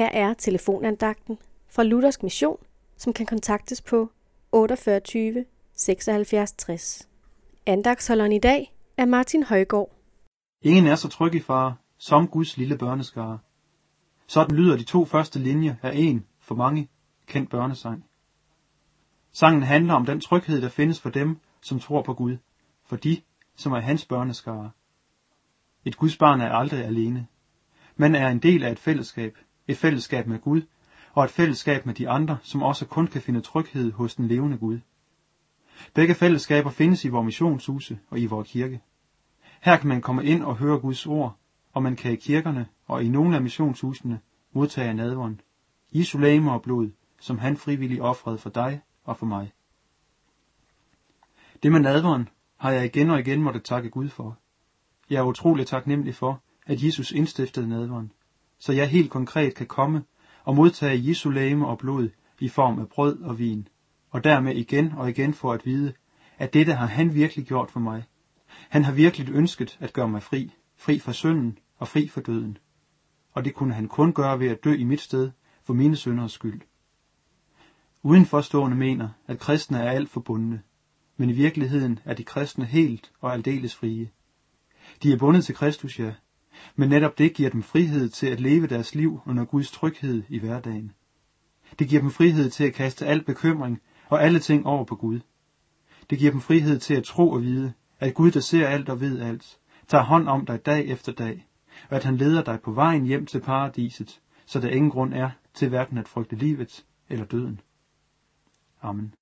Her er telefonandagten fra Luthersk Mission, som kan kontaktes på 48 76 60. Andagsholderen i dag er Martin Højgaard. Ingen er så tryg i far, som Guds lille børneskare. Sådan lyder de to første linjer af en, for mange, kendt børnesang. Sangen handler om den tryghed, der findes for dem, som tror på Gud, for de, som er hans børneskare. Et Guds barn er aldrig alene. Man er en del af et fællesskab, et fællesskab med Gud, og et fællesskab med de andre, som også kun kan finde tryghed hos den levende Gud. Begge fællesskaber findes i vores missionshuse og i vores kirke. Her kan man komme ind og høre Guds ord, og man kan i kirkerne og i nogle af missionshusene modtage nadvånd, Jesu læme og blod, som han frivilligt offrede for dig og for mig. Det med nadvånd har jeg igen og igen måtte takke Gud for. Jeg er utrolig taknemmelig for, at Jesus indstiftede nadvånd, så jeg helt konkret kan komme og modtage Jesu læme og blod i form af brød og vin, og dermed igen og igen få at vide, at dette har han virkelig gjort for mig. Han har virkelig ønsket at gøre mig fri, fri fra synden og fri for døden. Og det kunne han kun gøre ved at dø i mit sted for mine synders skyld. Udenforstående mener, at kristne er alt forbundne, men i virkeligheden er de kristne helt og aldeles frie. De er bundet til Kristus, ja, men netop det giver dem frihed til at leve deres liv under Guds tryghed i hverdagen. Det giver dem frihed til at kaste al bekymring og alle ting over på Gud. Det giver dem frihed til at tro og vide, at Gud, der ser alt og ved alt, tager hånd om dig dag efter dag, og at han leder dig på vejen hjem til paradiset, så der ingen grund er til hverken at frygte livet eller døden. Amen.